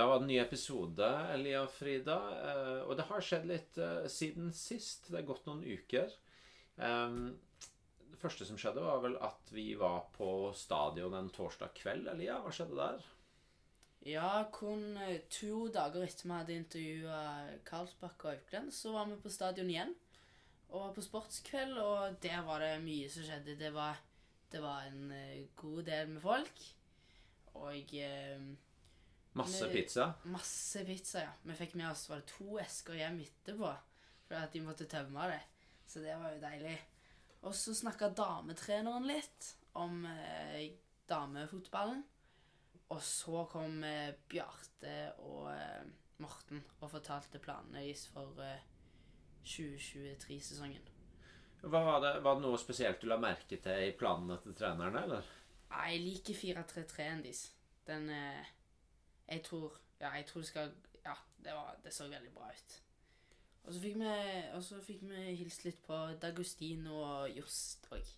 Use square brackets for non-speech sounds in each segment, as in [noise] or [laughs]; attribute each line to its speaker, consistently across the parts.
Speaker 1: Da var det en ny episode, Elia og Frida. eh, Og det har skjedd litt eh, siden sist. Det er gått noen uker. Det første som skjedde, var vel at vi var på stadion en torsdag kveld. Elia, hva skjedde der?
Speaker 2: Ja, kun eh, to dager etter vi hadde intervjua Karlsbakk og Aukland, så var vi på stadion igjen. Og på sportskveld, og der var det mye som skjedde. Det var, det var en god del med folk. Og eh,
Speaker 1: Masse
Speaker 2: Men-
Speaker 1: pizza.
Speaker 2: masse pizza, ja. Vi fikk med oss var det to esker hjem etterpå. For at de måtte tømme det. Så det var jo deilig. Og så snakka dametreneren litt om eh, damefotballen. Og så kom eh, Bjarte og eh, Morten og fortalte planene deres for eh, 2023-sesongen.
Speaker 1: Hva var, det, var det noe spesielt du la merke til i planene til trenerne, eller?
Speaker 2: Nei, Jeg liker 4-3-3-en deres. Den eh, Jeg tror Ja, jeg tror det skal Ja, det, var, det så veldig bra ut. Og så fikk vi, og så fikk vi hilst litt på Dagustin og Jost òg.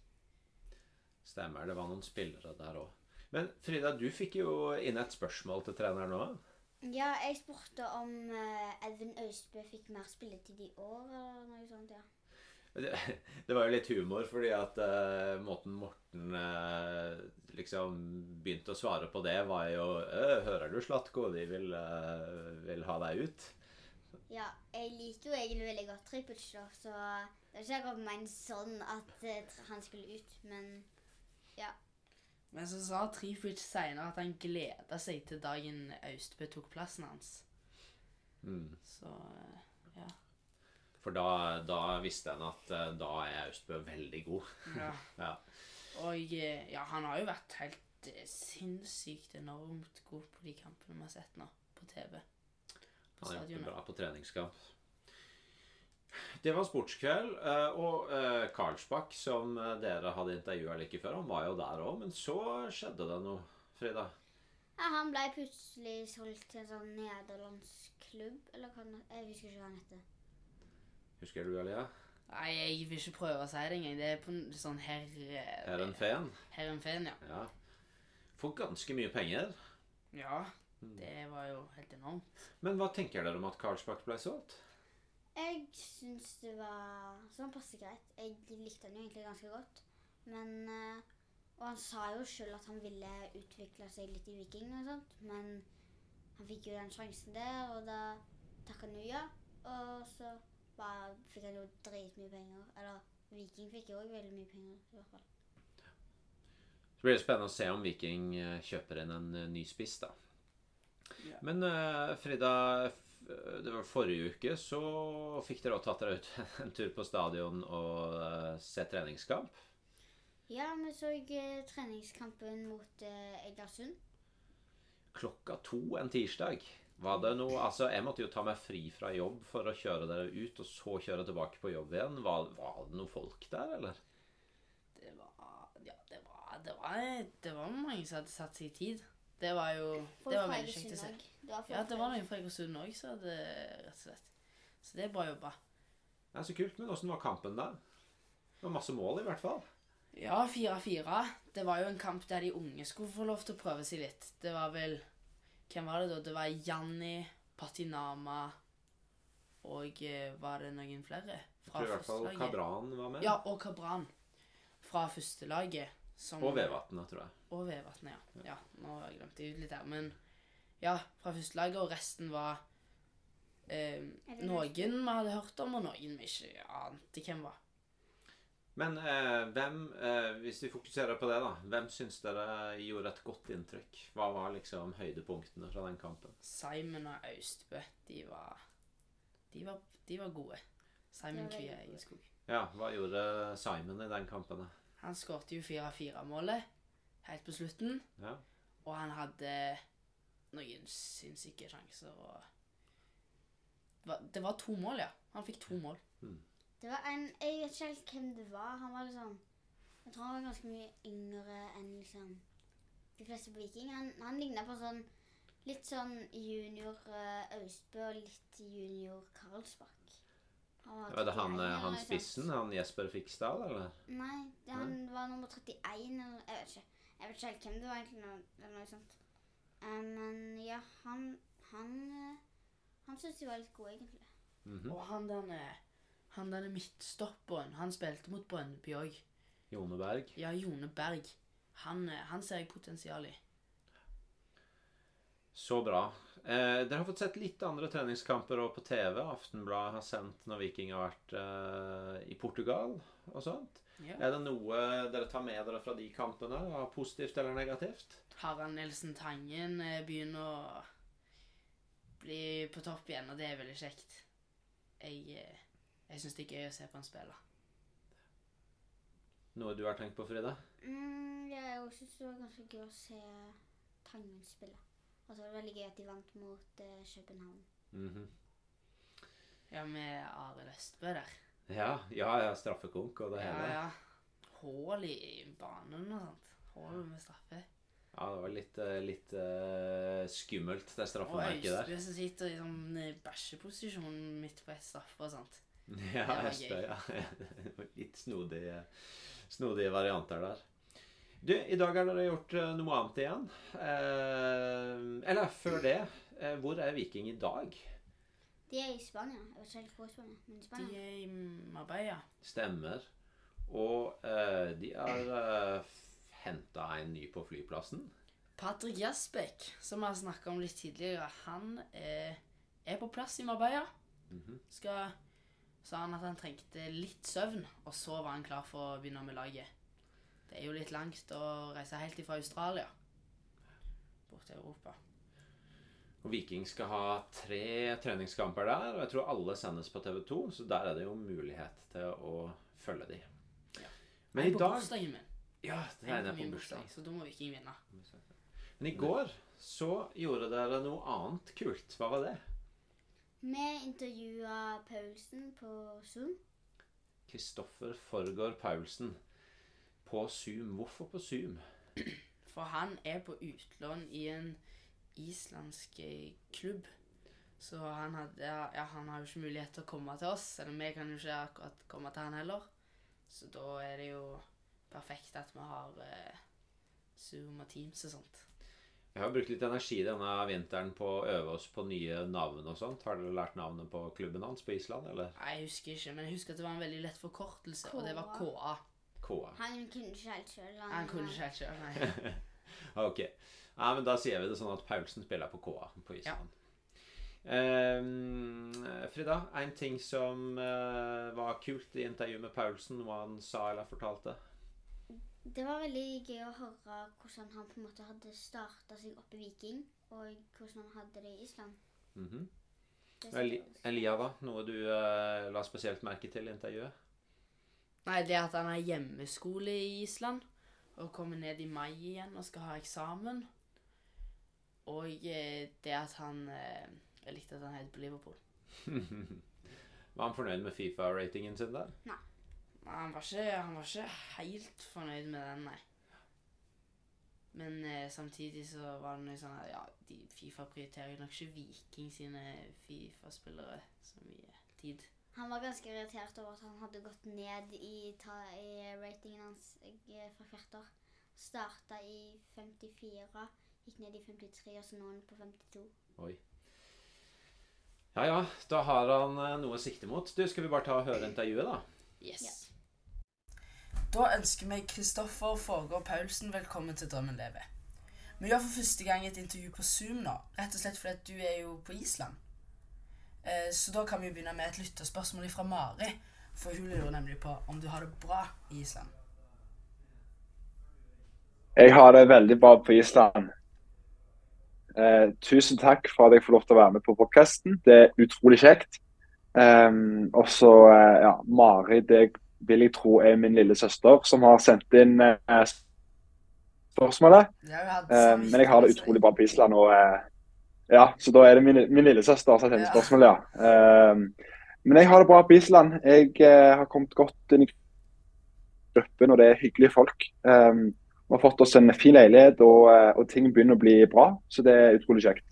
Speaker 1: Stemmer, det var noen spillere der òg. Men Frida, du fikk jo inn et spørsmål til treneren òg.
Speaker 3: Ja, jeg spurte om eh, Edvin Austbø fikk mer spilletid i år, eller noe sånt. ja. [laughs]
Speaker 1: Det, var jo litt humor, fordi at uh, måten Morten uh, liksom begynte å svare på det, var jo «Øh, 'Hører du, Slatko? De vil, uh, vil ha deg ut.'
Speaker 3: Ja, jeg liker jo egentlig veldig godt Tripic, så det var ikke akkurat ment sånn at eh, han skulle ut, men ja.
Speaker 2: Men så sa Tripic seinere at han gleda seg til dagen Austbø tok plassen hans.
Speaker 1: Mm.
Speaker 2: Så eh.
Speaker 1: For da, da visste en at eh, da er Austbø veldig god.
Speaker 2: ja. [laughs]
Speaker 1: Ja.
Speaker 2: Og eh, ja, han har jo vært helt eh, sinnssykt enormt god på de kampene vi har sett nå på TV. På
Speaker 1: Han har gjort det bra på treningskamp. Det var sportskveld, eh, og Karlsbakk, som dere hadde intervjua like før, han var jo der òg, men så skjedde det noe, Frida.
Speaker 3: ja. Han ble plutselig solgt til en sånn nederlandsk klubb, eller hva Jeg husker ikke hva han heter.
Speaker 1: Husker du, Alia?
Speaker 2: Nei, jeg vil ikke prøve å si det engang. Det er på en sånn herr...
Speaker 1: Herrenfeen?
Speaker 2: Herrenfen, ja.
Speaker 1: Ja. For ganske mye penger.
Speaker 2: Ja, det var jo helt enormt.
Speaker 1: Men hva tenker dere om at Karlsbakk ble solgt?
Speaker 3: Jeg syns det var sånn passe greit. Jeg likte han jo egentlig ganske godt. Men eh, Og han sa jo sjøl at han ville utvikle seg litt i Viking og sånt. Men han fikk jo den sjansen der, og da takka han jo ja. Og så bare fikk han jo dritmye penger. Eller Viking fikk jo òg veldig mye penger, i hvert fall.
Speaker 1: Så blir det spennende å se om Viking eh, kjøper inn en eh, ny spiss, da.
Speaker 2: Ja.
Speaker 1: Men uh, Frida, det var forrige uke så fikk dere også tatt dere ut [laughs] en tur på stadion og uh, se treningskamp.
Speaker 3: Ja, vi så treningskampen mot Egersund.
Speaker 1: Klokka to en tirsdag. Var det noe Altså, jeg måtte jo ta meg fri fra jobb for å kjøre dere ut, og så kjøre tilbake på jobb igjen. Var, var det noen folk der, eller?
Speaker 2: Det var Ja, det var Det var, det var mange som hadde satt seg i tid. Det var jo Det var veldig kjekt å se. Ja, det var noen fra Egersund òg, så det rett og slett. Så det er bra jobba.
Speaker 1: Det er så kult. Men åssen var kampen der? Det var masse mål, i hvert fall.
Speaker 2: Ja, 4-4. Det var jo en kamp der de unge skulle få lov til å prøve seg litt. Det var vel Hvem var det da? Det var Janni, Patinama og eh, Var det noen flere?
Speaker 1: Fra Jeg tror i hvert fall? Kabran var med.
Speaker 2: Ja, og Kabran. Fra førstelaget. som-
Speaker 1: Og Vevatnet, tror jeg.
Speaker 2: Og Vevatnet, ja. ja. Nå har jeg glemt det ut litt her. Men ja, fra førstelaget, og resten var eh, noen vi hadde hørt om, og noen vi ikke ante hvem var.
Speaker 1: Men eh, hvem, eh, hvis vi fokuserer på det, da Hvem syns dere gjorde et godt inntrykk? Hva var liksom høydepunktene fra den kampen?
Speaker 2: Simon og Austbø, de var De var, de var gode. Simon
Speaker 3: Kvia.
Speaker 2: Egenskog.
Speaker 1: Ja, hva gjorde Simon i den kampen? da?
Speaker 2: Han skåret jo 4-4-målet helt på slutten,
Speaker 1: Ja.
Speaker 2: og han hadde noen sinnssyke sjanser. og det var, det var to mål, ja. Han fikk to mål.
Speaker 3: Det var en Jeg vet ikke helt hvem det var. Han var liksom Jeg tror han var ganske mye yngre enn liksom de fleste på Viking. Han, han ligna på sånn litt sånn junior uh, Austbø og litt junior Karlsbakk. Han var
Speaker 1: Var det han,
Speaker 3: 31
Speaker 1: eh, han spissen? Han Jesper Fiksdal, eller?
Speaker 3: Nei, det, han var nummer 31 eller Jeg vet ikke. Jeg vet ikke helt hvem det var egentlig. Eller noe sånt. Eh, men ja, han Han, han syntes de var litt gode, egentlig.
Speaker 1: Mhm.
Speaker 2: Og han derne Han denne midtstopperen, han spilte mot Brøndby òg.
Speaker 1: Jone Berg.
Speaker 2: Ja, Jone Berg. Han, eh, han ser jeg potensial i.
Speaker 1: Så bra. Eh, dere har fått sett litt andre treningskamper og på TV. Aftenbladet har sendt når Viking har vært eh, i Portugal og sånt.
Speaker 2: Ja.
Speaker 1: Er det noe dere tar med dere fra de kampene? Positivt eller negativt?
Speaker 2: Harald Nilsen Tangen eh, begynner å bli på topp igjen, og det er veldig kjekt. Jeg, eh, jeg syns det er gøy å se på han spille.
Speaker 1: Noe du har tenkt på, Frida?
Speaker 3: Mm, jeg syns det var ganske gøy å se Tangen spille. Og så var det veldig gøy at de vant mot uh, København.
Speaker 1: Mhm.
Speaker 2: Ja, med Arild Østbø der.
Speaker 1: Ja, ja, ja, straffekonk og det
Speaker 2: Ja,
Speaker 1: hele.
Speaker 2: ja. Hull i banen og sånt. Hull med straffe.
Speaker 1: Ja, det var litt, eh, litt uh, skummelt, det
Speaker 2: Og
Speaker 1: straffemerket der.
Speaker 2: Østbø som sitter i sånn bæsjeposisjon midt på et straffe og sånt.
Speaker 1: Ja,
Speaker 2: var
Speaker 1: Østøy, ja. [laughs] Litt snodige, snodige varianter der. Du, i dag har dere gjort eh, noe annet igjen. Eh, eller før det, eh, hvor er Viking i dag?
Speaker 3: De er i Spania. Jeg vet ikke helt hvor Spania, men i
Speaker 2: De er i Marbella.
Speaker 1: Stemmer. Og eh, de har eh, henta en ny på flyplassen.
Speaker 2: Patrick Jasbek, som vi har snakka om litt tidligere, han er, er på plass i Marbella.
Speaker 1: Mhm.
Speaker 2: Skal, sa han at han trengte litt søvn, og så var han klar for å begynne med laget. Det er jo litt langt å reise helt ifra Australia bort til Europa.
Speaker 1: Og Viking skal ha tre treningskamper der, og jeg tror alle sendes på TV 2, så der er det jo mulighet til å følge de.
Speaker 2: Ja.
Speaker 1: Men i
Speaker 2: på
Speaker 1: dag
Speaker 2: bursdagen min.
Speaker 1: Ja, det er
Speaker 2: på
Speaker 1: på bursdag,
Speaker 2: så da må Viking vinne.
Speaker 1: Men i går så gjorde dere noe annet kult. Hva var det?
Speaker 3: Vi intervjua Paulsen på Zoom.
Speaker 1: Kristoffer Forgård Paulsen på Zoom. Hvorfor på Zoom?
Speaker 2: For han er på utlån i en islandsk eh, klubb. Så han, hadde, ja, han har jo ikke mulighet til å komme til oss. Eller vi kan jo ikke akkurat komme til han heller. Så da er det jo perfekt at vi har eh, Zoom og Teams og sånt.
Speaker 1: Jeg har brukt litt energi denne vinteren på å øve oss på nye navn og sånt. Har dere lært navnet på klubben hans på Island, eller?
Speaker 2: Nei, Jeg husker ikke, men jeg husker at det var en veldig lett forkortelse, og det var
Speaker 3: KA.
Speaker 2: KA.
Speaker 3: Han kunne ikke helt sjøl.
Speaker 2: Han kunne ikke helt sjøl, nei. [laughs]
Speaker 1: ok. Ja, men da sier vi det sånn at Paulsen spiller på KA på Island. Ehm, Frida, en ting som uh, var kult i intervjuet med Paulsen, hva han sa eller fortalte?
Speaker 3: Det var veldig gøy å høre hvordan han på en måte hadde starta seg opp i Viking, og hvordan han hadde det i Island. Mm -hmm.
Speaker 1: Eli Elia, da? Noe du eh, la spesielt merke til i intervjuet?
Speaker 2: Nei, det at han har hjemmeskole i Island, og kommer ned i mai igjen og skal ha eksamen. Og eh, det at han eh, Jeg likte at han het på Liverpool. [laughs]
Speaker 1: Var han fornøyd med Fifa-ratingen sin der?
Speaker 2: Nei, han var ikke, han var ikke helt fornøyd med den, nei. Men eh, samtidig så var det noe sånn at ja, de Fifa prioriterer jo nok ikke Viking sine Fifa-spillere så mye tid.
Speaker 3: Han var ganske irritert over at han hadde gått ned i, ta, i ratingen hans eh, fra hvert år. Starta i 54, gikk ned i 53, og så nå er han på 52.
Speaker 1: Oi. Ja ja, da har han eh, noe å sikte mot. Du, Skal vi bare ta og høre intervjuet, da?
Speaker 2: Yes.
Speaker 3: Ja.
Speaker 2: Da ønsker vi Kristoffer Forgård Paulsen velkommen til Drømmen lever. Vi gjør for første gang et intervju på Zoom nå, rett og slett fordi at du er jo på Island. Eh, så da kan vi begynne med et lytterspørsmål fra Mari, for hun lurer nemlig på om du har det bra i Island.
Speaker 4: Jeg har det veldig bra på Island. Eh, tusen takk for at jeg får lov til å være med på podkasten. Det er utrolig kjekt. Um, og så, eh, ja, Mari, det vil jeg tro er min lille søster som har sendt inn uh, spørsmålet. Eh, men jeg har det utrolig bra på Island. og uh, ja, Så da er det min, min lillesøster som har sendt
Speaker 2: inn
Speaker 4: spørsmålet, ja. Um, men jeg har det bra på Island. Jeg uh, har kommet godt inn i gruppen, og det er hyggelige folk. Um, vi har fått oss en fin leilighet, og, og ting begynner å bli bra. Så det er utrolig kjekt.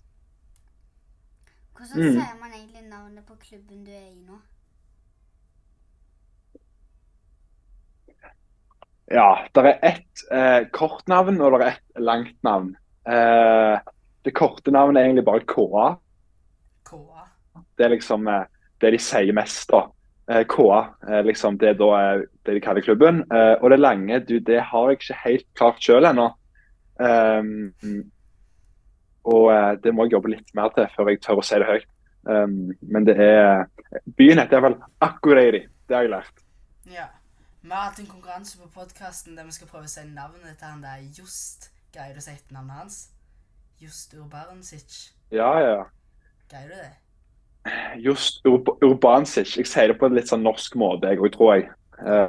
Speaker 3: Hvordan
Speaker 4: Mm.
Speaker 3: sier man det på klubben du er i nå?
Speaker 4: Ja, det er ett eh, kortnavn og det er ett langt navn. Eh, det korte navnet er egentlig bare KA.
Speaker 2: KA?
Speaker 4: Det er liksom eh, det de sier mest, da. Eh, KA er eh, liksom det, da, det de kaller klubben. Eh, og det lange, du, det har jeg ikke helt klart sjøl ennå. og det må jeg jobbe litt mer til før jeg tør å si det høyt. Um, men det er Byen heter iallfall Akureyri. Det har jeg lært.
Speaker 2: Ja. Vi har hatt en konkurranse på podkasten der vi skal prøve å si navnet til han der Just. Greier du å si etternavnet hans? Just Urbansic.
Speaker 4: Ja, ja.
Speaker 2: Greier du det?
Speaker 4: Just Ur Urbansic. Jeg sier det på en litt sånn norsk måte, jeg òg, tror jeg. Uh,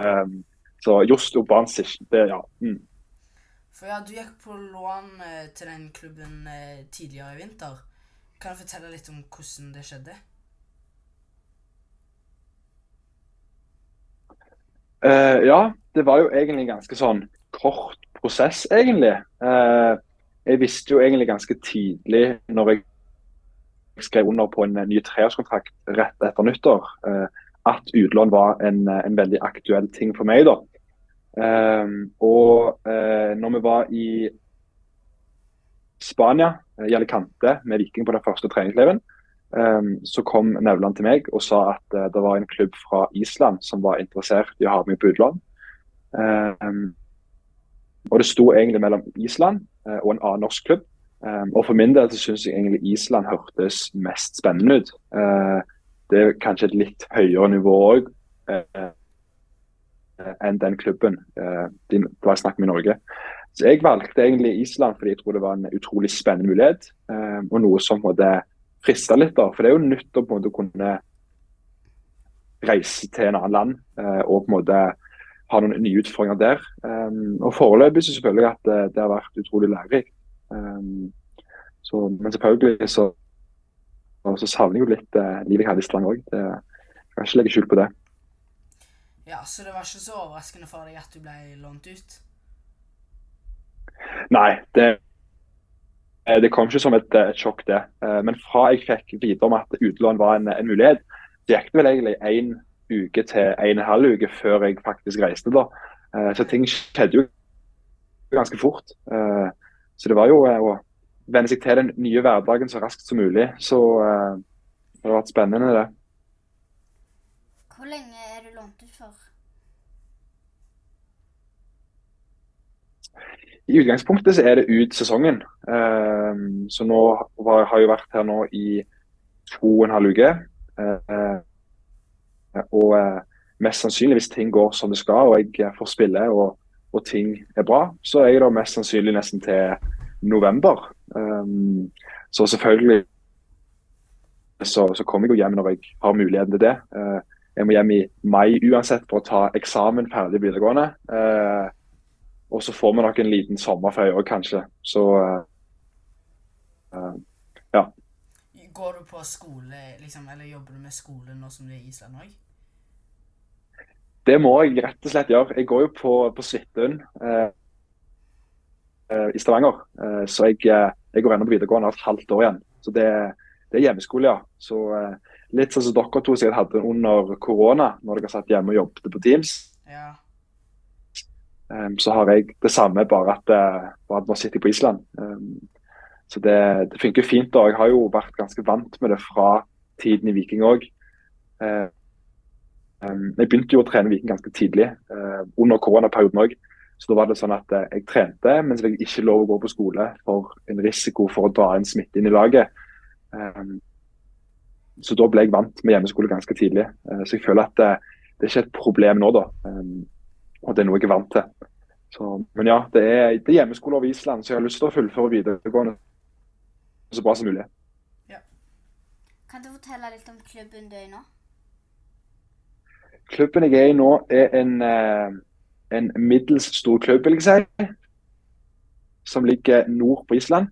Speaker 4: um, så Just Urbansic, det ja. Mm.
Speaker 2: For ja, du gikk på lån eh, til den klubben eh, tidligere i vinter. Kan du fortelle litt om hvordan det skjedde?
Speaker 4: Uh, ja, det var jo egentlig en ganske sånn kort prosess, egentlig. Uh, jeg visste jo egentlig ganske tidlig når jeg skrev under på en ny treårskontrakt rett etter nyttår, eh, at utlån var en, en, veldig aktuell ting for meg. da. og når vi var i Spania, i Alicante, med Viking på den første treningsleiren, Um, så kom Nevland til meg og sa at uh, det var en klubb fra Island som var interessert i å ha meg på utlån. Um, og det sto egentlig mellom Island uh, og en annen norsk klubb. Um, og for min del så syns jeg egentlig Island hørtes mest spennende ut. Det er kanskje et litt høyere nivå òg enn den klubben det var snakk om i Norge. Så jeg valgte egentlig Island fordi jeg tror det var en utrolig spennende mulighet. og noe som måtte frista litt. da, For det er jo nytt å på en måte kunne reise til en annen land eh, og på en måte ha noen nye utfordringer der. Um, og Foreløpig så selvfølgelig at det, har vært utrolig lærerikt. Men selvfølgelig så, så savner jeg jo litt eh, livet jeg hadde i Strand òg. Jeg kan ikke legge skjul på det.
Speaker 2: Ja, Så det var ikke så overraskende for deg at du ble lånt ut?
Speaker 4: Nei, det Eh, det kom ikke som et, et sjokk, det. Eh, men fra jeg fikk vite om at utlån var en, en mulighet, det gikk det vel egentlig én uke til en en halv uke før jeg faktisk reiste. da. Eh, så ting skjedde jo ganske fort. Så det var jo å venne seg til den nye hverdagen så raskt som mulig. Så det har vært spennende, det.
Speaker 3: Hvor lenge er du lånt ut for?
Speaker 4: I utgangspunktet så er det ut sesongen. Um, så nå har jeg vært her nå i to og en halv uke. Uh, og uh, mest sannsynlig, hvis ting går som det skal og jeg får spille og, og ting er bra, så er jeg da mest sannsynlig nesten til november. Um, så selvfølgelig så, så, kommer jeg jo hjem når jeg har muligheten til det. Jeg må hjem i mai uansett for å ta eksamen ferdig videregående. Og så får vi nok en liten sommerferie òg, kanskje. Så uh, ja.
Speaker 2: Går du på skole, liksom, eller jobber du med skole nå som du er i Island òg?
Speaker 4: Det må jeg rett og slett gjøre. Jeg går jo på, på Svithun uh, i Stavanger. Så jeg, jeg går ennå på videregående et halvt år igjen. Så det, det er hjemmeskole, ja. Så litt sånn som dere to sikkert hadde under korona, når dere satt hjemme og jobbet på Teams.
Speaker 2: Ja.
Speaker 4: Um, så har jeg det samme, bare at, uh, at nå sitter jeg på Island. Um, så det, det, funker fint. og Jeg har jo vært ganske vant med det fra tiden i Viking òg. Uh, um, jeg begynte jo å trene Viking ganske tidlig, uh, under koronaperioden òg. Så da var det sånn at jeg trente, men så fikk jeg ikke lov å gå på skole for en risiko for å dra en smitte inn i laget. så da ble jeg vant med hjemmeskole ganske tidlig. så jeg føler at det, det er ikke et problem nå, da. Og det er noe jeg er vant til. Så, men ja, det er, det er hjemmeskole over Island, så jeg har lyst til å fullføre videregående så bra som mulig.
Speaker 3: Ja. Kan du fortelle litt om klubben du er i nå?
Speaker 4: Klubben jeg er i nå, er en, eh, en middels stor klubb, vil jeg si. Som ligger nord på Island.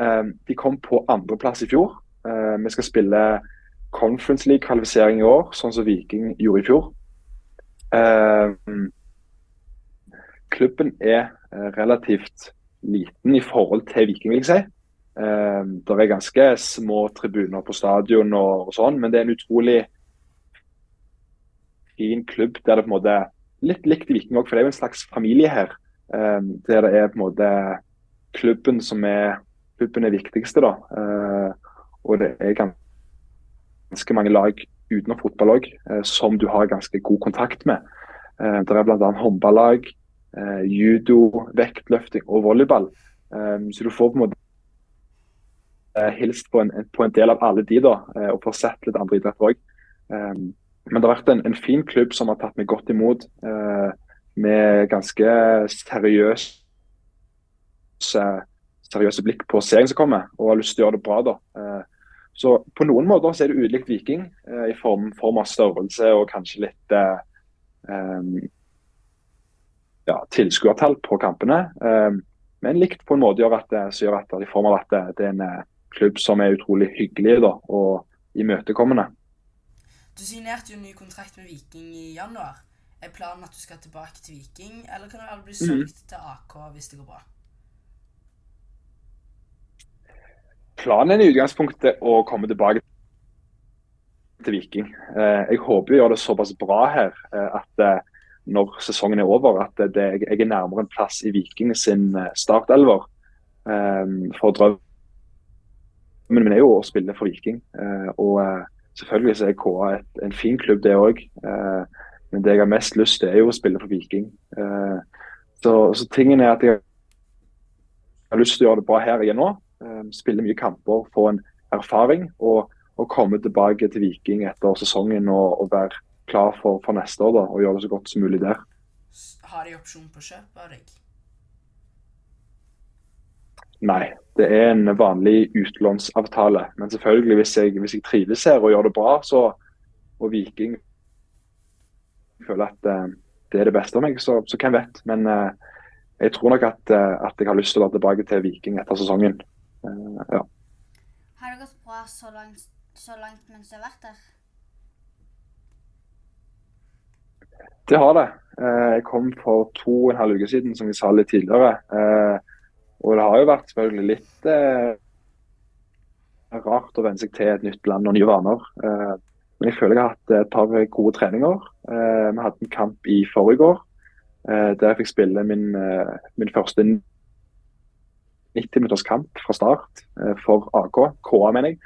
Speaker 4: Eh, de kom på andreplass i fjor. Eh, vi skal spille Conference League-kvalifisering i år, sånn som Viking gjorde i fjor klubben er eh, relativt liten i forhold til Viking, vil jeg si. Eh, det er ganske små tribuner på stadion og, sånn, men det er en utrolig fin klubb der det på en måte litt likt i Viking òg, for det er jo en slags familie her. Eh, der det er på en måte klubben som er klubben er viktigste. da. Og det er ganske mange lag utenom fotball òg som du har ganske god kontakt med. det er bl.a. håndballag, judo, vektløfting og volleyball. så du får på en måte hilst på en, på en, del av alle de, da, og får sett litt andre idretter òg. Men det har vært en, en, fin klubb som har tatt meg godt imot. Eh, med ganske seriøse, seriøse blikk på serien som kommer, og har lyst til å gjøre det bra. da. Eh, så på noen måter så er det ulikt Viking, eh, i form, form, av størrelse og kanskje litt eh, eh, ja, tilskuertall på kampene. Eh, men likt på en måte gjør at, så gjør at, i form av at det, det er en klubb som er utrolig hyggelig da, og imøtekommende.
Speaker 2: Du signerte jo en ny kontrakt med Viking i januar. Er planen at du skal tilbake til Viking, eller kan du bli mhm. solgt mm. til AK hvis det går bra?
Speaker 4: Planen er i utgangspunktet å komme tilbake til Viking. Eh, jeg håper vi gjør det såpass bra her eh, at eh, når sesongen er over, at det, jeg er nærmere en plass i Viking sin startelver. For drømmen min er jo å spille for Viking. og Selvfølgelig så er KA en fin klubb, det òg. Eh, men det jeg har mest lyst til, er jo å spille for Viking. Eh, så, så, tingen er at jeg har lyst til å gjøre det bra her er nå. Eh, spille mye kamper, få en erfaring. Og, og komme tilbake til Viking etter sesongen og, og være klar for, for, neste år da, og gjøre det så godt som mulig der.
Speaker 2: Har de opsjon på kjøp av deg?
Speaker 4: Nei, det er en vanlig utlånsavtale. Men selvfølgelig, hvis jeg, hvis jeg trives her og gjør det bra, så, og Viking føler at uh, det er det beste av meg, så, så hvem vet. Men uh, jeg tror nok at, uh, at, jeg har lyst til å være tilbake til Viking etter sesongen. ja.
Speaker 3: Har det gått bra så langt, så langt mens du har vært der?
Speaker 4: Det har det. Jeg kom for to og en halv uke siden, som vi sa litt tidligere. Og det har jo vært selvfølgelig litt eh, rart å venne seg til et nytt land og nye vaner. Eh, men jeg føler jeg har hatt et par gode treninger. Eh, vi hadde en kamp i forrige år eh, der jeg fikk spille min, eh, min første 90 minutters kamp fra start eh, for AK. KA, mener jeg.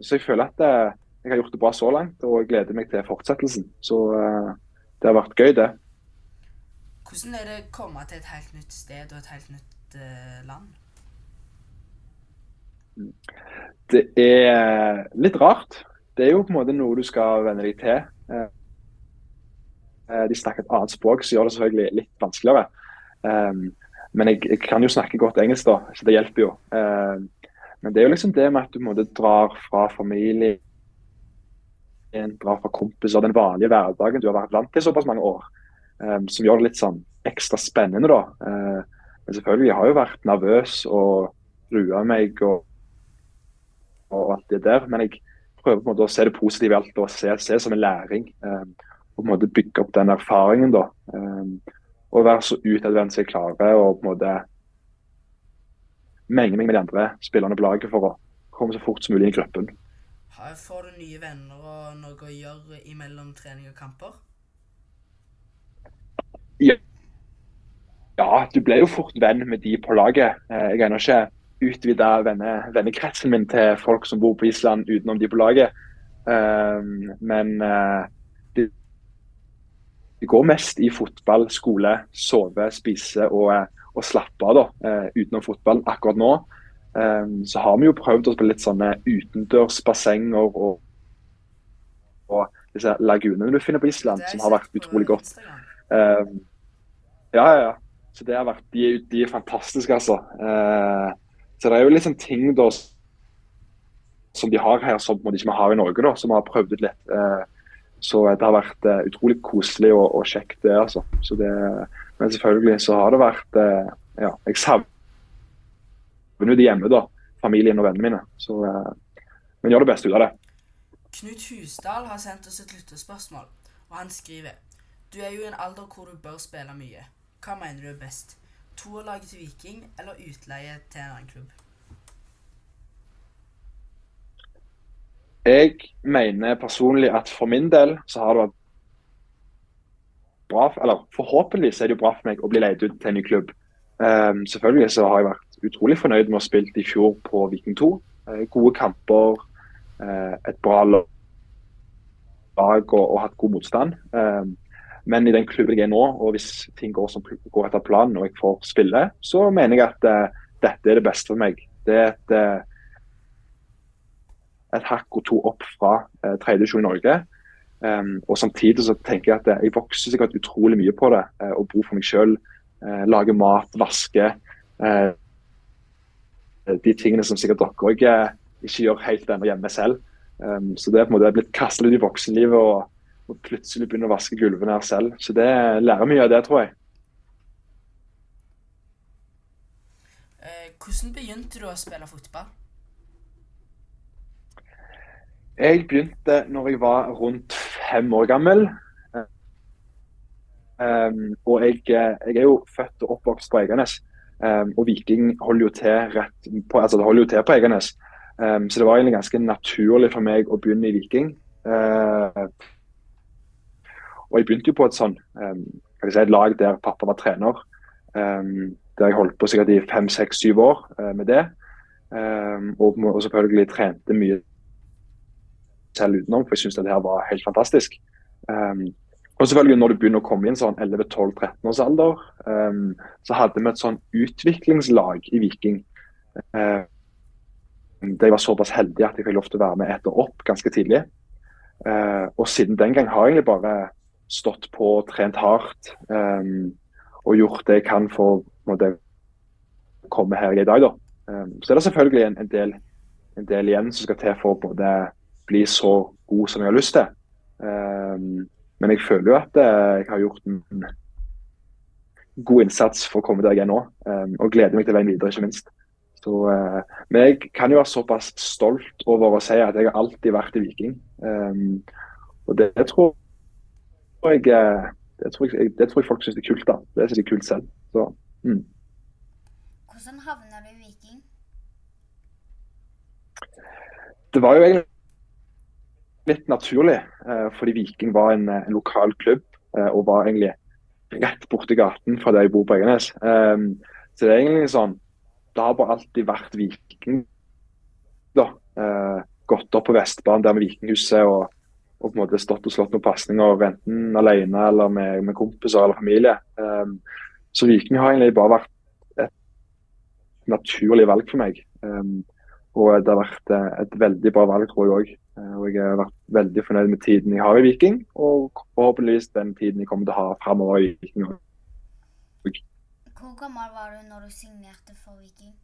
Speaker 4: så jeg føler at jeg har gjort det bra så langt, og jeg gleder meg til fortsettelsen. Så det har vært gøy, det.
Speaker 2: Hvordan er det å komme til et helt nytt sted og et helt nytt Eh, land?
Speaker 4: Det er litt rart. Det er jo på en måte noe du skal venne deg til. Eh, eh, de snakker et annet språk, så gjør det selvfølgelig litt vanskeligere. Men jeg, jeg kan jo snakke godt engelsk, da, så det hjelper jo. Men det er jo liksom det med at du på en måte drar fra familie, drar fra kompiser, den vanlige hverdagen du har vært vant til såpass mange år. Som gjør det litt sånn ekstra spennende, da. Men selvfølgelig, jeg har jo vært nervøs og grua meg og, og, alt det der. Men jeg prøver på en måte å se det positive i alt og se, det som en læring. Um, og på en måte bygge opp den erfaringen. da. Um, og være så utadvendt som jeg klarer. og på en måte menge meg med de andre spillerne på laget for å komme så fort som mulig inn i gruppen.
Speaker 2: Får du nye venner og noe å gjøre imellom trening og kamper?
Speaker 4: Ja du ble jo fort venn med de på laget. Eh, jeg har ikke utvida venne, vennekretsen min til folk som bor på Island utenom de på laget. Um, men uh, det, går mest i fotball, skole, sove, spise og, og slappe av da, utenom fotball. Akkurat nå um, så har vi jo prøvd oss på litt sånne utendørsbassenger og, og disse lagunene du finner på Island, som har vært utrolig godt. Um, ja, ja. Så det har vært, de, de er fantastiske, altså. Uh, så det er jo liksom ting da som de har her som de ikke har i Norge, da, som har prøvd ut litt. Uh, så det har vært uh, utrolig koselig og, og, kjekt, det. altså. Så det, men selvfølgelig så har det vært eh, Ja, jeg savner de hjemme, da. Familien og vennene mine. Så, eh, men gjør det beste ut av det.
Speaker 2: Knut Husdal har sendt oss et lyttespørsmål, og han skriver Du er jo i en alder hvor du bør spille mye. Hva mener du er best? Toerlaget til Viking eller utleie til en annen klubb?
Speaker 4: Jeg mener personlig at for min del så har det vært bra, eller forhåpentligvis er det jo bra for meg å bli leid ut til en ny klubb. Um, selvfølgelig så har jeg vært utrolig fornøyd med å ha spilt i fjor på Viking 2. Uh, gode kamper, uh, et bra lag og, og, hatt god motstand. Um, men i den klubben jeg er nå, og hvis ting går som går etter planen og jeg får spille, så mener jeg at dette er det beste for meg. Det er et, et hakk og to opp fra uh, tredje divisjon i Norge. Um, og Samtidig så tenker jeg at jeg vokser sikkert utrolig mye på det. Uh, å bo for meg sjøl, uh, lage mat, vaske. Uh, de tingene som sikkert dere òg ikke gjør helt ennå hjemme selv. Um, så det er på en måte blitt kastet ut i voksenlivet og, og, plutselig begynne å vaske gulvene her selv. Så det lærer mye av det, tror jeg.
Speaker 2: Hvordan begynte du å spille fotball?
Speaker 4: Jeg begynte når jeg var rundt fem år gammel. Um, og jeg, jeg, er jo født og oppvokst på Eiganes. Um, og Viking holder jo til rett på, altså det holder jo til på Eiganes. Um, så det var egentlig ganske naturlig for meg å begynne i Viking. Uh, og jeg begynte jo på et sånn si, et lag der pappa var trener. der jeg holdt på sikkert i fem, seks, syv år uh, med det. og, og selvfølgelig trente mye selv utenom, for jeg syntes det her var helt fantastisk. Um, og selvfølgelig når du begynner å komme inn sånn 11-12-13 års alder, um, så hadde vi et sånn utviklingslag i Viking. Uh, jeg var såpass heldig at jeg fikk lov til å være med etter opp ganske tidlig. Uh, og siden den gang har jeg egentlig bare stått på, trent hardt um, og gjort det jeg kan for å komme her i dag. Da. Um, så er det selvfølgelig en, en, del, en, del, igjen som skal til for både bli så god som jeg har lyst til. Um, men jeg føler jo at eh, jeg har gjort en god innsats for å komme der jeg er nå. Um, og gleder meg til veien videre, ikke minst. Så, uh, men jeg kan jo være såpass stolt over å si at jeg har alltid vært i Viking. Og det, det, tror jeg, eh, det, tror jeg, det tror jeg folk syns er kult. da. Det syns jeg er kult selv. Så, mm.
Speaker 3: Hvordan havna du i Viking?
Speaker 4: Det var jo egentlig litt naturlig, eh, fordi Viking var en, en lokal klubb eh, og var egentlig rett borti gaten fra der jeg bor på Egenes. Så det er egentlig sånn Det har bare alltid vært Viking. da. Gått opp på Vestbanen der med Vikinghuset og, og, på en måte stått og slått noen pasninger, enten alene eller med, med kompiser eller familie. Så Viking har egentlig bare vært et naturlig valg for meg. Og det har vært et veldig bra valg, tror jeg òg. Eh, og jeg har vært veldig fornøyd med tiden jeg har i Viking, og forhåpentligvis den tiden jeg kommer til å ha framover i Viking.
Speaker 3: Hvor gammel var du når du signerte for Viking?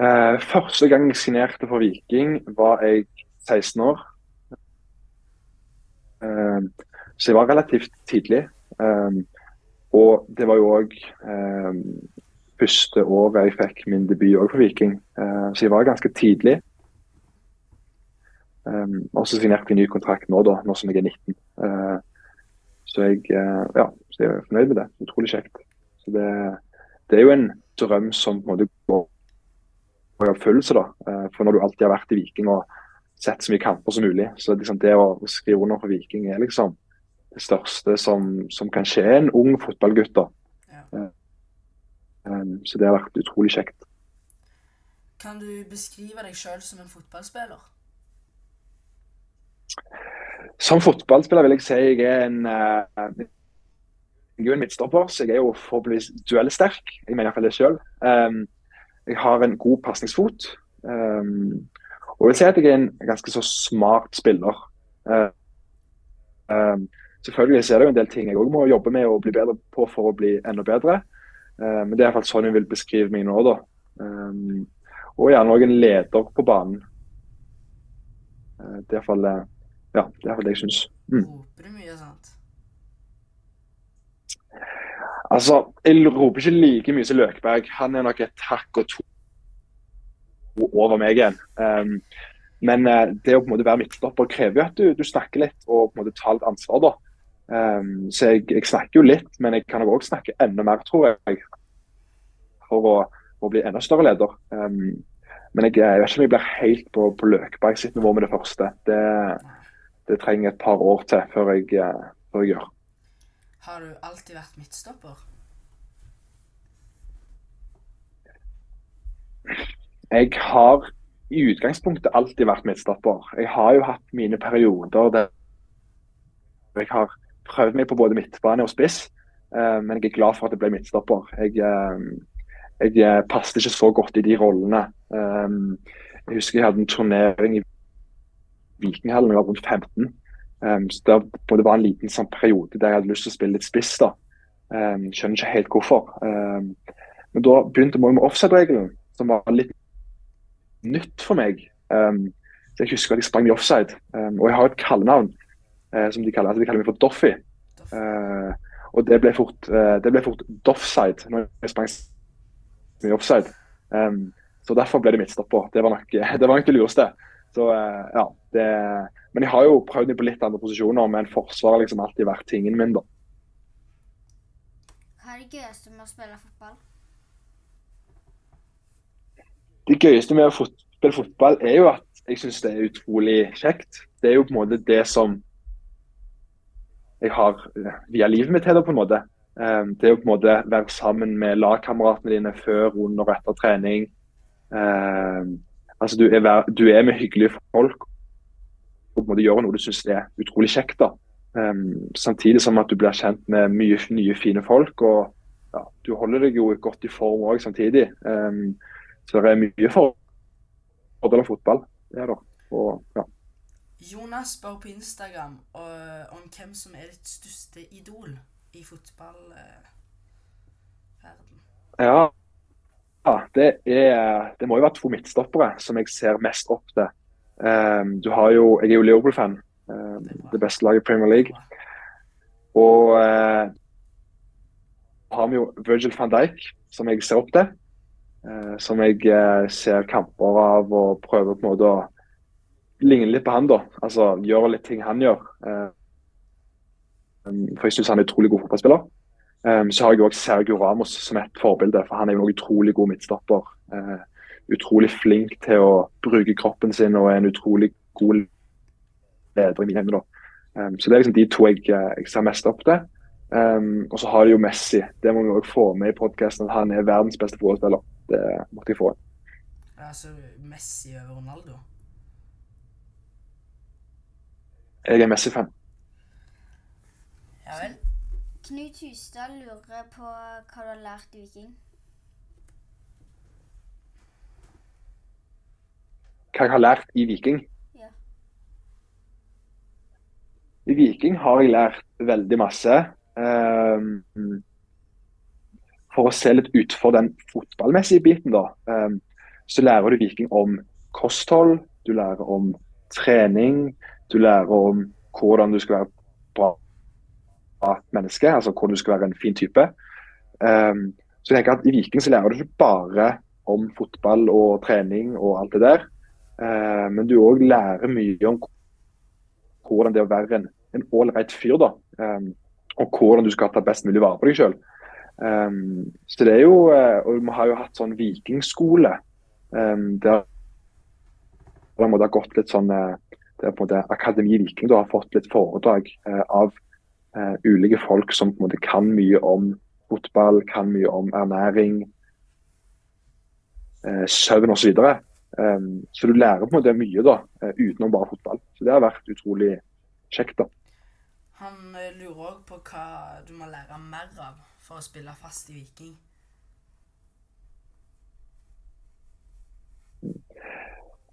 Speaker 4: Eh, første gang jeg signerte for Viking, var jeg 16 år. Eh, så jeg var relativt tidlig. Eh, og det var jo òg um, første året jeg fikk min debut for Viking. Uh, så jeg var ganske tidlig. Um, og så signerte vi ny kontrakt nå, da, nå som jeg er 19. Uh, eh, så jeg, uh, ja, så jeg er fornøyd med det. Utrolig kjekt. Så det, det er jo en drøm som på en måte går i oppfyllelse. da. Uh, for når du alltid har vært i Viking og sett så mye kamper som mulig, så liksom det å, å skrive under for Viking er liksom det største som, som kan skje en ung fotballgutt. da. Ja. Um, så det har vært utrolig kjekt.
Speaker 2: Kan du beskrive deg sjøl som en fotballspiller?
Speaker 4: Som fotballspiller vil jeg si jeg er en uh, jeg er en midtstopper, så jeg er jo forhåpentligvis duellsterk. Jeg mener iallfall det sjøl. Um, jeg har en god pasningsfot. Um, og jeg vil si at jeg er en ganske så smart spiller. Um, selvfølgelig så er det jo en del ting jeg òg må jobbe med og bli bedre på for å bli enda bedre. Uh, men det er iallfall sånn jeg vil beskrive meg nå, da. Um, og gjerne òg en leder på banen. Uh, det er iallfall ja, det er det jeg syns.
Speaker 2: Mm. Roper du mye, sånt?
Speaker 4: Altså, jeg roper ikke like mye som Løkberg. Han er nok et hakk og to over meg igjen. Um, men uh, det å på en måte være midtstopper krever jo at du, du, snakker litt og på en måte tar litt ansvar. da. Um, så jeg, jeg, snakker jo litt, men jeg kan òg snakke enda mer, tror jeg. For å, å bli enda større leder. Um, men jeg, jeg, vet ikke om jeg blir helt på, på Løkberg sitt nivå med det første. Det, det trenger et par år til før jeg, eh, før jeg gjør.
Speaker 2: Har du alltid vært midtstopper?
Speaker 4: Jeg har i utgangspunktet alltid vært midtstopper. Jeg har jo hatt mine perioder der jeg har prøvd meg på både midtbane og spiss, eh, men jeg er glad for at jeg ble midtstopper. Jeg, eh, jeg eh, passet ikke så godt i de rollene. Um, jeg husker jeg hadde en turnering i Vikinghallen da jeg var rundt 15. Um, så det, det var en liten sånn, periode der jeg hadde lyst til å spille litt spiss. da. Um, skjønner ikke helt hvorfor. Men da begynte vi med offside-regelen, som var litt nytt for meg. Så Jeg husker at jeg sprang i offside. Og jeg har et kallenavn uh, som de kaller, altså de kaller meg for Doffy. Uh, og det ble fort, uh, det ble fort Doffside når jeg sprang i offside. Um, så derfor ble det midtstopper. Det var nok [laughs] det, var nok det lureste. Så ja, det, Men jeg har jo prøvd meg på litt andre posisjoner, men forsvaret har liksom alltid vært tingen min, da.
Speaker 3: Hva er det gøyeste med å spille fotball?
Speaker 4: Det gøyeste med å fot spille fotball er jo at jeg syns det er utrolig kjekt. Det er jo på en måte det som jeg har via livet mitt til på en måte. Det er jo på en måte være sammen med lagkameratene dine før, under og etter trening. Altså, du er, du er med hyggelige folk og på en måte gjør noe du syns er utrolig kjekt. da. Um, samtidig som at du blir kjent med mye nye, fine folk. og ja, Du holder deg jo godt i form òg samtidig. Så det er mye fordeler av fotball. Det er det. Og, ja.
Speaker 2: Jonas spør på Instagram uh, om hvem som er ditt største idol i fotballverden.
Speaker 4: Uh, ja. ja det, er, det må jo være to midtstoppere som jeg ser mest opp til. Um, du har jo, jeg er jo Liverpool-fan. Um, det beste laget i Premier League. Og uh, har vi jo Virgil van Dijk, som jeg ser opp til. Uh, som jeg uh, ser kamper av og prøver på en måte å ligne litt på han. da. Altså gjøre litt ting han gjør. Um, for jeg syns han er utrolig god fotballspiller. så har jeg òg Sergio Ramos som et forbilde, for han er jo en utrolig god midtstopper. Uh, utrolig flink til å bruke kroppen sin og er en utrolig god leder i mine øyne. Um, så det er liksom de to jeg, eh, jeg ser mest opp til. Um, og så har de jo Messi. Det må vi òg få med i podkasten. At han er verdens beste fotballspiller. Det måtte jeg få.
Speaker 2: Altså Messi over Ronaldo?
Speaker 4: Jeg er Messi-fan.
Speaker 2: Ja vel.
Speaker 3: Knut Hustad lurer på hva du har lært i Viking.
Speaker 4: hva jeg har lært i Viking.
Speaker 3: Ja.
Speaker 4: I Viking har jeg lært veldig masse. Um, for å se litt utfor den fotballmessige biten, da, um, så lærer du Viking om kosthold, du lærer om trening, du lærer om hvordan du skal være bra menneske, altså hvordan du skal være en fin type. Um, så jeg tenker at I Viking så lærer du ikke bare om fotball og trening og alt det der. uh, men du òg lærer mye om hvordan det er å være en, en ålreit fyr. da, um, Og hvordan du skal ta best mulig vare på deg sjøl. Um, så det er jo, og Vi har jo hatt sånn vikingskole. Der det har gått litt sånn det er på en måte Akademi Viking da, har fått litt foredrag uh, av uh, ulike folk som på en måte kan mye om fotball, kan mye om ernæring, eh, søvn osv. Um, så du lærer på en måte mye da, uh, utenom bare fotball. Så det har vært utrolig kjekt. da.
Speaker 2: Han uh, lurer òg på hva du må lære mer av for å spille fast i Viking.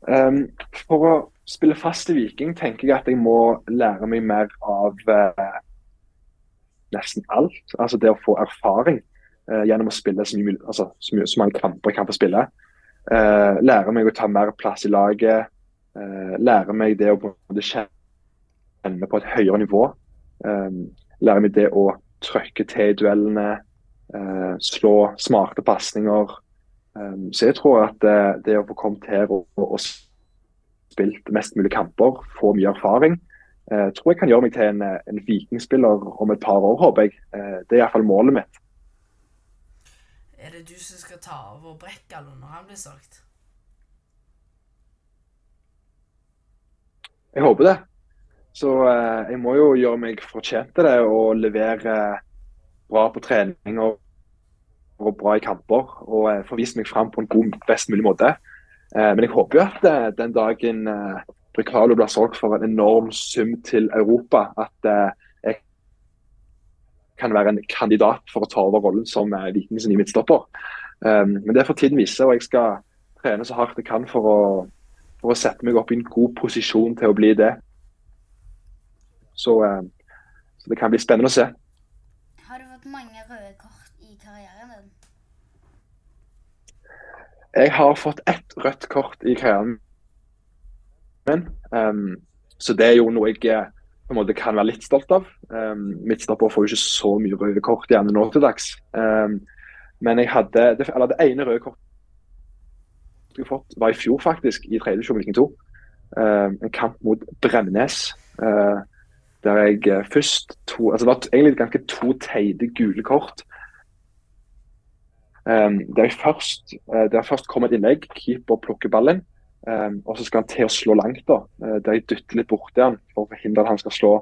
Speaker 4: Um, for å spille fast i Viking tenker jeg at jeg må lære meg mer av uh, nesten alt. Altså det å få erfaring gjennom å spille så, mye, altså, så, mye, så mange kamper jeg kan få spille. Uh, lære meg å ta mer plass i laget. Uh, lære meg det å kjenne på et høyere nivå. Um, lære meg det å trykke til i duellene. Uh, slå smarte pasninger. Um, så jeg tror at det, det å få kommet her og, og spilt mest mulig kamper, få mye erfaring, uh, tror jeg kan gjøre meg til en, en vikingspiller om et par år, håper jeg. Uh, det er iallfall målet mitt.
Speaker 2: Er det du som skal ta over Brekkalo når han blir solgt?
Speaker 4: Jeg håper det. Så eh, jeg må jo gjøre meg fortjent til det og levere bra på trening og, og bra i kamper. Og eh, få vist meg fram på en god, best mulig måte. Eh, men jeg håper jo at eh, den dagen eh, blir solgt for en enorm sum til Europa, at eh, jeg kan være en kandidat for å ta over rollen som eh, Vikings nye midtstopper. Um, men det får tiden vise, og jeg skal trene så hardt jeg kan for å, for å sette meg opp i en god posisjon til å bli det. Så, eh, så det kan bli spennende å se.
Speaker 3: Har du fått mange røde kort i karrieren din?
Speaker 4: Jeg har fått ett rødt kort i karrieren min. Um, så det er jo noe jeg eh, på en måte kan være litt stolt av. Um, Midtstopper får jo ikke så mye røde kort gjerne nå til dags. Um, men jeg hadde, det, eller det ene røde kortet jeg fått, var i fjor, faktisk, i tredje divisjon Viking 2. Um, en kamp mot Bremnes. Uh, der jeg uh, først to altså Det var egentlig ganske to teite gule kort. Um, der jeg først, uh, der først kom et innlegg, keeper plukker ballen. Um, og så skal han til å slå langt. da, uh, jeg dytter litt borti han for å forhindre at han skal slå,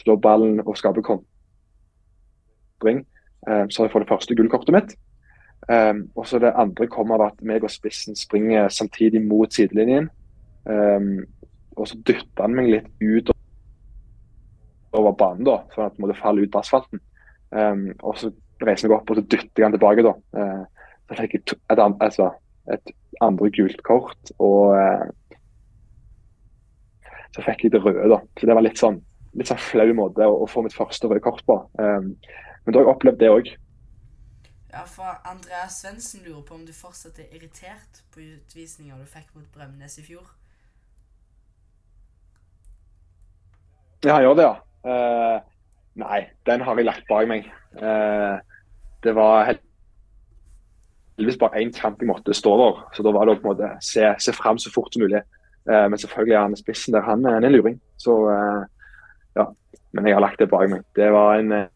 Speaker 4: slå ballen og skape kontring. Um, så jeg fått det første gullkortet mitt. Um, og så Det andre kommer av at meg og spissen springer samtidig mot sidelinjen. Og så dytter han meg litt ut over banen, da, sånn at det faller ut på asfalten. Og så reiser jeg opp og så dytter jeg han tilbake. da. Uh, så jeg et, altså, et andre gult kort, og eh, så fikk jeg det røde. da. Så Det var litt sånn litt sånn flau måte å, å få mitt første røde kort på. Um, men da har jeg opplevd det òg.
Speaker 2: Ja, for Andreas Svendsen lurer på om du fortsatt er irritert på utvisninga du fikk mot Bremnes i fjor.
Speaker 4: Ja, han gjør det, ja. Uh, nei, den har jeg lagt bak meg. Uh, det var hel- heldigvis bare én kamp jeg måtte stå over, så da var det å på en måte se, se fram så fort som mulig. Eh, men selvfølgelig er han spissen der. Han, er- han er en luring. Så eh, ja. Men jeg har lagt det bak meg. Det var en eh,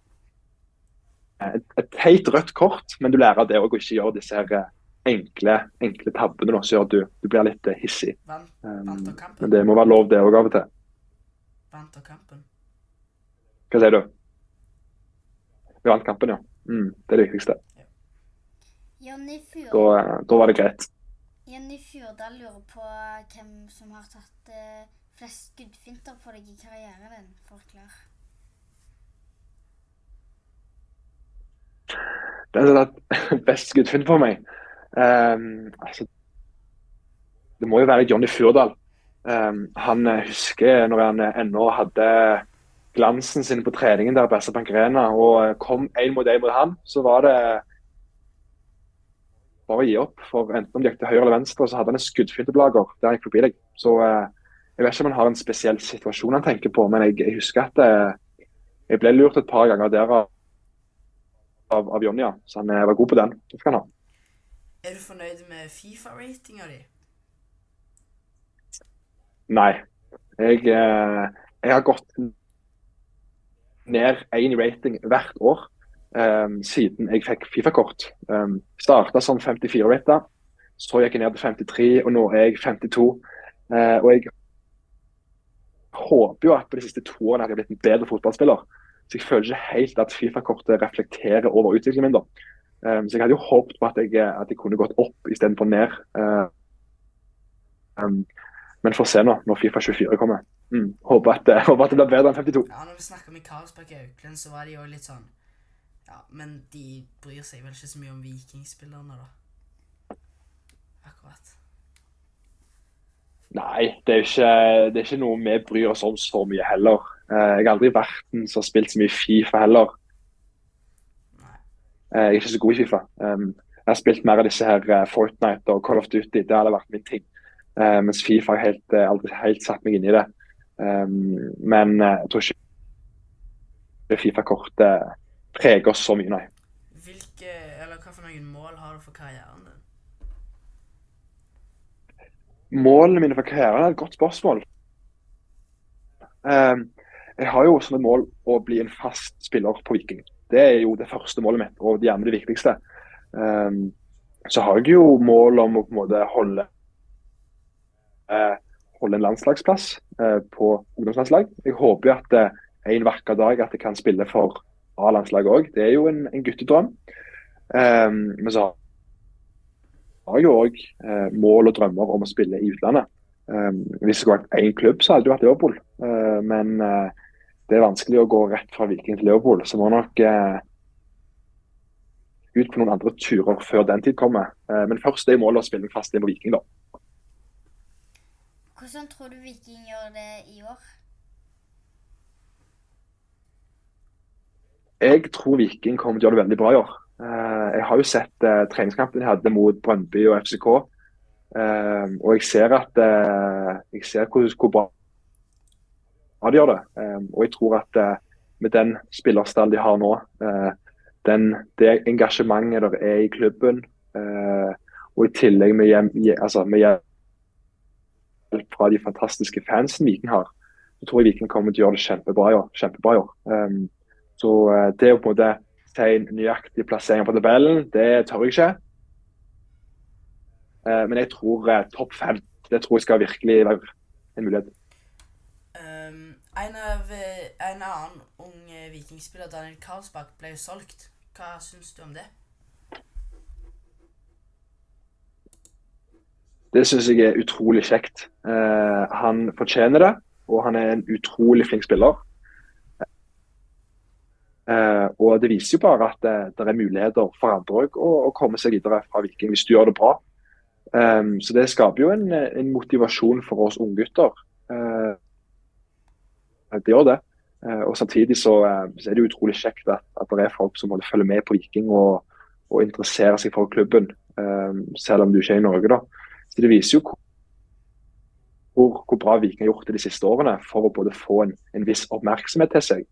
Speaker 4: et, et teit rødt kort, men du lærer det òg å ikke gjøre disse her eh, enkle, enkle tabbene som gjør at du, du blir litt eh, hissig.
Speaker 2: Vant, vant kampen.
Speaker 4: men det må være lov, det òg, av og til.
Speaker 2: Vant av kampen.
Speaker 4: Hva sier du? Vi vant kampen, ja. Mm, det er det viktigste. Da, da var det greit.
Speaker 3: Jenny Fjordal lurer på hvem som har tatt eh, flest skuddfinter på deg i karrieren din. Forklar.
Speaker 4: Den som har tatt best skuddfint på meg um, altså, Det må jo være Johnny Fjordal. Um, han eh, husker når han eh, ennå hadde glansen sin på treningen der på SR-Bank Arena og kom én mot én mot han, så var det bare gi opp. For enten om de gikk til høyre eller venstre, så hadde han en skuddfynteblager der han gikk forbi deg. Så eh, jeg vet ikke om han har en spesiell situasjon han tenker på, men jeg, jeg husker at eh, jeg ble lurt et par ganger der av, av, av Jonja. Så han eh, var god på den. Det fikk han ha.
Speaker 2: Er du fornøyd med Fifa-ratinga di?
Speaker 4: Nei. Jeg, eh, jeg har gått ned én rating hvert år eh, siden jeg fikk Fifa-kort. Um, Starta som 54-rata, så gikk jeg ned til 53, og nå er jeg 52. Uh, og jeg håper jo at på de siste to årene at jeg har blitt en bedre fotballspiller. Så jeg føler ikke helt at Fifa-kortet reflekterer over utviklingen min. da. Um, så jeg hadde jo håpet på at jeg, at jeg kunne gått opp istedenfor ned. Uh, um, men får se nå, når Fifa 24 kommer. Mm. Håper, at, det- [laughs] håper at det blir bedre enn 52.
Speaker 2: Ja, når vi snakker med Karlsberg Auklend, så var de jo litt sånn Ja, men de bryr seg vel ikke så mye om vikingspillerne, da. Akkurat.
Speaker 4: Nei, det er ikke, det er ikke noe vi bryr oss om så mye heller. Eh, jeg har aldri vært den som har spilt så mye Fifa heller.
Speaker 2: Nei.
Speaker 4: Eh, jeg er ikke så god i Fifa. Um, jeg har spilt mer av disse her eh, Fortnite og Call of Duty. Det hadde vært min ting. Mens Fifa har helt, aldri helt satt meg inn i det. Um, men jeg tror ikke Fifa-kortet preger oss så mye, nei.
Speaker 2: Hvilke, eller hva for noen mål har du for karrieren din?
Speaker 4: Målene mine for karrieren er et godt spørsmål. Um, jeg har jo som et mål å bli en fast spiller på Viking. Det er jo det første målet mitt, og gjerne det viktigste. Um, så har jeg jo mål om å på en måte holde, eh, holde en landslagsplass eh, på ungdomslandslag. Jeg håper jo at eh, en vakker dag at jeg kan spille for A-landslaget òg. Det er jo en, en guttedrøm. Um, men så har jeg jo òg eh, mål og drømmer om å spille i utlandet. Um, hvis det skulle vært én klubb, så hadde det vært Liverpool. Uh, men uh, det er vanskelig å gå rett fra Viking til Liverpool. Så må nok uh, ut på noen andre turer før den tid kommer. men først er målet å spille fast inn på Viking, da.
Speaker 3: Hvordan tror du Viking gjør det i år?
Speaker 4: Jeg tror Viking kommer til å gjøre det veldig bra i år. Jeg har jo sett treningskampen de hadde mot Brøndby og FCK. Um, og jeg ser at jeg ser hvor, hvor bra de gjør det. Og jeg tror at med den spillerstall de har nå, den, det engasjementet der er i klubben, og i tillegg med, hjem, altså med hjelp fra de fantastiske fansene Viking har, så tror jeg Viking kommer til å gjøre det kjempebra i år. Kjempebra i år. Så det å på en måte si nøyaktig plassering på tabellen, det tør jeg ikke. Eh, men jeg tror eh, topp fem det tror jeg skal virkelig være en mulighet.
Speaker 2: Um, en, av, eh, en annen ung vikingspiller, Daniel Karlsbakk, ble jo solgt. Hva syns du om det?
Speaker 4: Det syns jeg er utrolig kjekt. Uh, han fortjener det, og han er en utrolig flink spiller. Uh, og Det viser jo bare at det, det er muligheter for andre å, å, komme seg videre fra Viking hvis du gjør det bra. Um, så det skaper jo en, en motivasjon for oss unggutter. Uh, det gjør det. Uh, og samtidig så, uh, så, er det utrolig kjekt at, at det er folk som følger med på Viking og, og interesserer seg for klubben, selv om du ikke er i Norge. da. Så Det viser jo hvor, hvor bra Viking har gjort det de siste årene for å både få en, en viss oppmerksomhet til seg,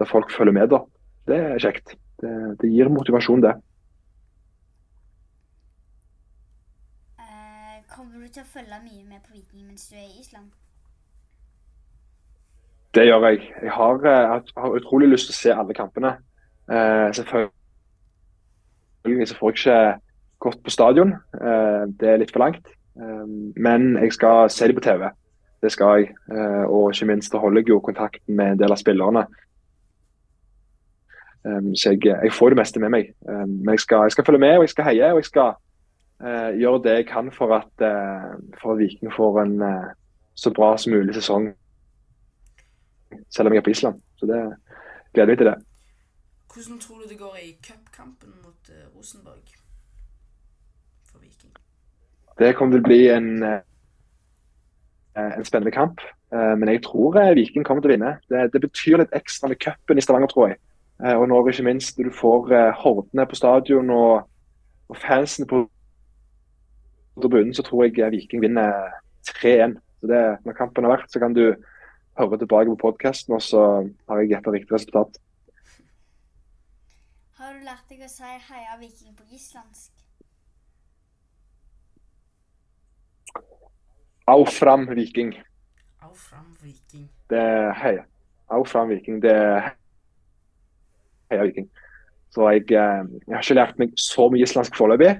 Speaker 4: der folk følger med. da. Det er kjekt. Det, det gir motivasjon, det.
Speaker 3: Kommer du til å følge mye med på Viking mens du er i Island?
Speaker 4: Det gjør jeg. Jeg har, eh, jeg har utrolig lyst til å se alle kampene. Eh, selvfølgelig så får jeg ikke gått på stadion. Eh, det er litt for langt. Eh, men jeg skal se dem på TV. Det skal jeg. Eh, og ikke minst holder jeg jo kontakten med en del av spillerne. Eh, så jeg, jeg, får det meste med meg. men jeg skal, jeg skal, følge med og jeg skal heie. og jeg skal uh, gjøre det jeg kan for at, uh, for at Viking får en uh, så bra som mulig sesong. Selv om jeg er på Island. Så det gleder meg til det.
Speaker 2: Hvordan tror du det går i cupkampen mot Rosenborg for Viking?
Speaker 4: Det kommer til å bli en, en spennende kamp. Men jeg tror Viking kommer til å vinne. Det, det betyr litt ekstra med cupen i Stavanger, tror jeg. Og når ikke minst du får hordene på stadion og, og fansene på tribunen, så tror jeg Viking vinner 3-1. Så det, Når kampen har vært, så kan du høre tilbake på podkasten, og så har jeg gjetta riktig resultat.
Speaker 3: Har du lært deg å si 'heia Viking' på islandsk?
Speaker 4: Au fram Viking.
Speaker 2: Au fram Viking.
Speaker 4: Det er heia. Au fram Viking. Det er heia Viking. Så jeg, eh, jeg har ikke lært meg så mye islandsk foreløpig.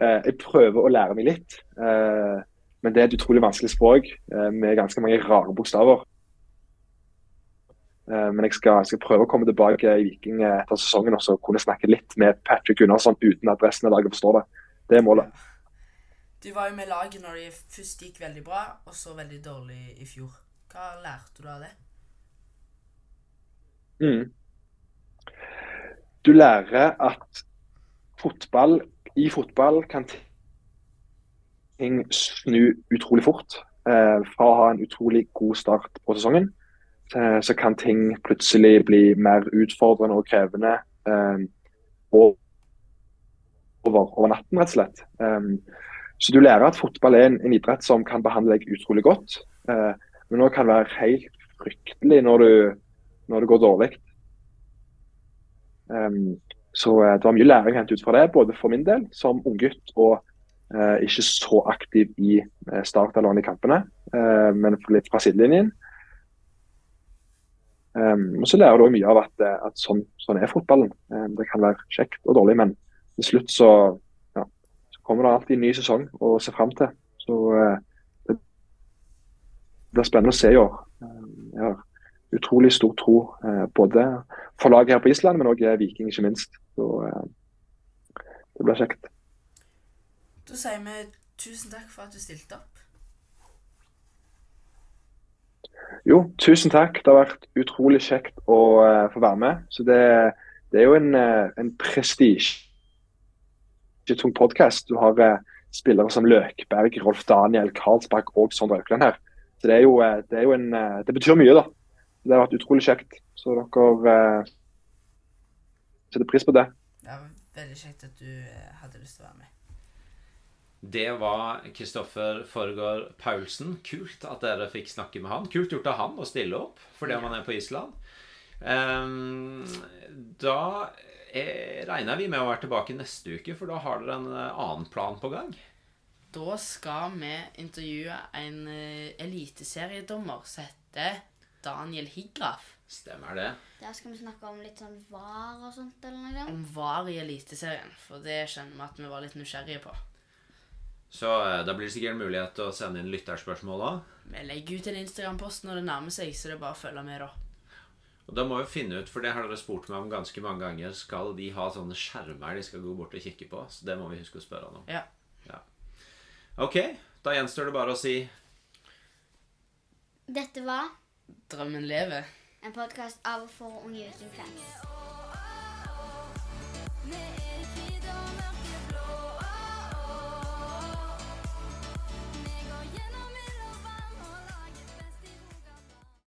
Speaker 4: Eh, jeg prøver å lære meg litt, eh, men det er et utrolig vanskelig språk med ganske mange rare bokstaver. Men jeg skal, skal, prøve å komme tilbake i Viking etter sesongen og så kunne snakke litt med Patrick Gunnarsson uten at resten av laget forstår det. Det er målet.
Speaker 2: Du var jo med laget når det først gikk veldig bra, og så veldig dårlig i fjor. Hva lærte du av det?
Speaker 4: Mm. Du lærer at fotball i fotball kan ting snu utrolig fort. Eh, fra å ha en utrolig god start på sesongen, eh, så kan ting plutselig bli mer utfordrende og krevende eh, over, over, natten, rett og slett. så du lærer at fotball er en, en idrett som kan behandle deg utrolig godt. men òg kan være helt fryktelig når, du, når det går dårlig. Um, så eh, det var mye læring hentet ut fra det, både for min del som unggutt og eh, ikke så aktiv i eh, startelveren i kampene, men litt fra sidelinjen. Um, og så lærer du mye av at, at sånn, sånn, er fotballen. Um, det kan være kjekt og dårlig, men til slutt så, ja, så kommer det alltid en ny sesong å se fram til. Så det blir spennende å se i år. Jeg har utrolig stor tro eh, både for laget her på Island, men òg Viking, ikke minst. Så eh, det blir kjekt.
Speaker 2: Da sier vi tusen takk for at du stilte opp.
Speaker 4: Jo, tusen takk. Det har vært utrolig kjekt å eh, få være med. Så det, det er jo en, en prestisjetung podkast. Du har eh, spillere som Løkberg, Rolf Daniel, Karlsbakk og Sondre Aukland her. Så det er jo, eh, det en eh, Det betyr mye, da. Det har vært utrolig kjekt. Så dere eh, setter pris på det.
Speaker 2: Det var veldig kjekt at du eh, hadde lyst til å være med.
Speaker 1: Det var Kristoffer Forgård Paulsen. Kult at dere fikk snakke med han. Kult gjort av han å stille opp fordi man er på Island. Ehm, da eh, regner vi med å være tilbake neste uke, for da har dere en eh, annen plan på gang.
Speaker 2: Da skal vi intervjue en eliteseriedommer som heter Daniel Higraf.
Speaker 1: Stemmer det?
Speaker 3: Der skal vi snakke om litt sånn var og sånt, eller noe sånt.
Speaker 2: Om VAR i Eliteserien, for det kjenner vi at vi var litt nysgjerrige på.
Speaker 1: Så eh, da blir det sikkert mulighet til å sende inn lytterspørsmål òg.
Speaker 2: Vi legger ut en Instagram-post når det nærmer seg, så det er bare å følge med, da.
Speaker 1: Og da må vi finne ut, for det har dere spurt meg om ganske mange ganger, skal de ha sånne skjermer de skal gå bort og kikke på? Så det må vi huske å spørre han om.
Speaker 2: Ja.
Speaker 1: Ok, da gjenstår det bare å si
Speaker 3: Dette var
Speaker 2: Drømmen lever.
Speaker 3: en podkast av og for unge uten
Speaker 5: med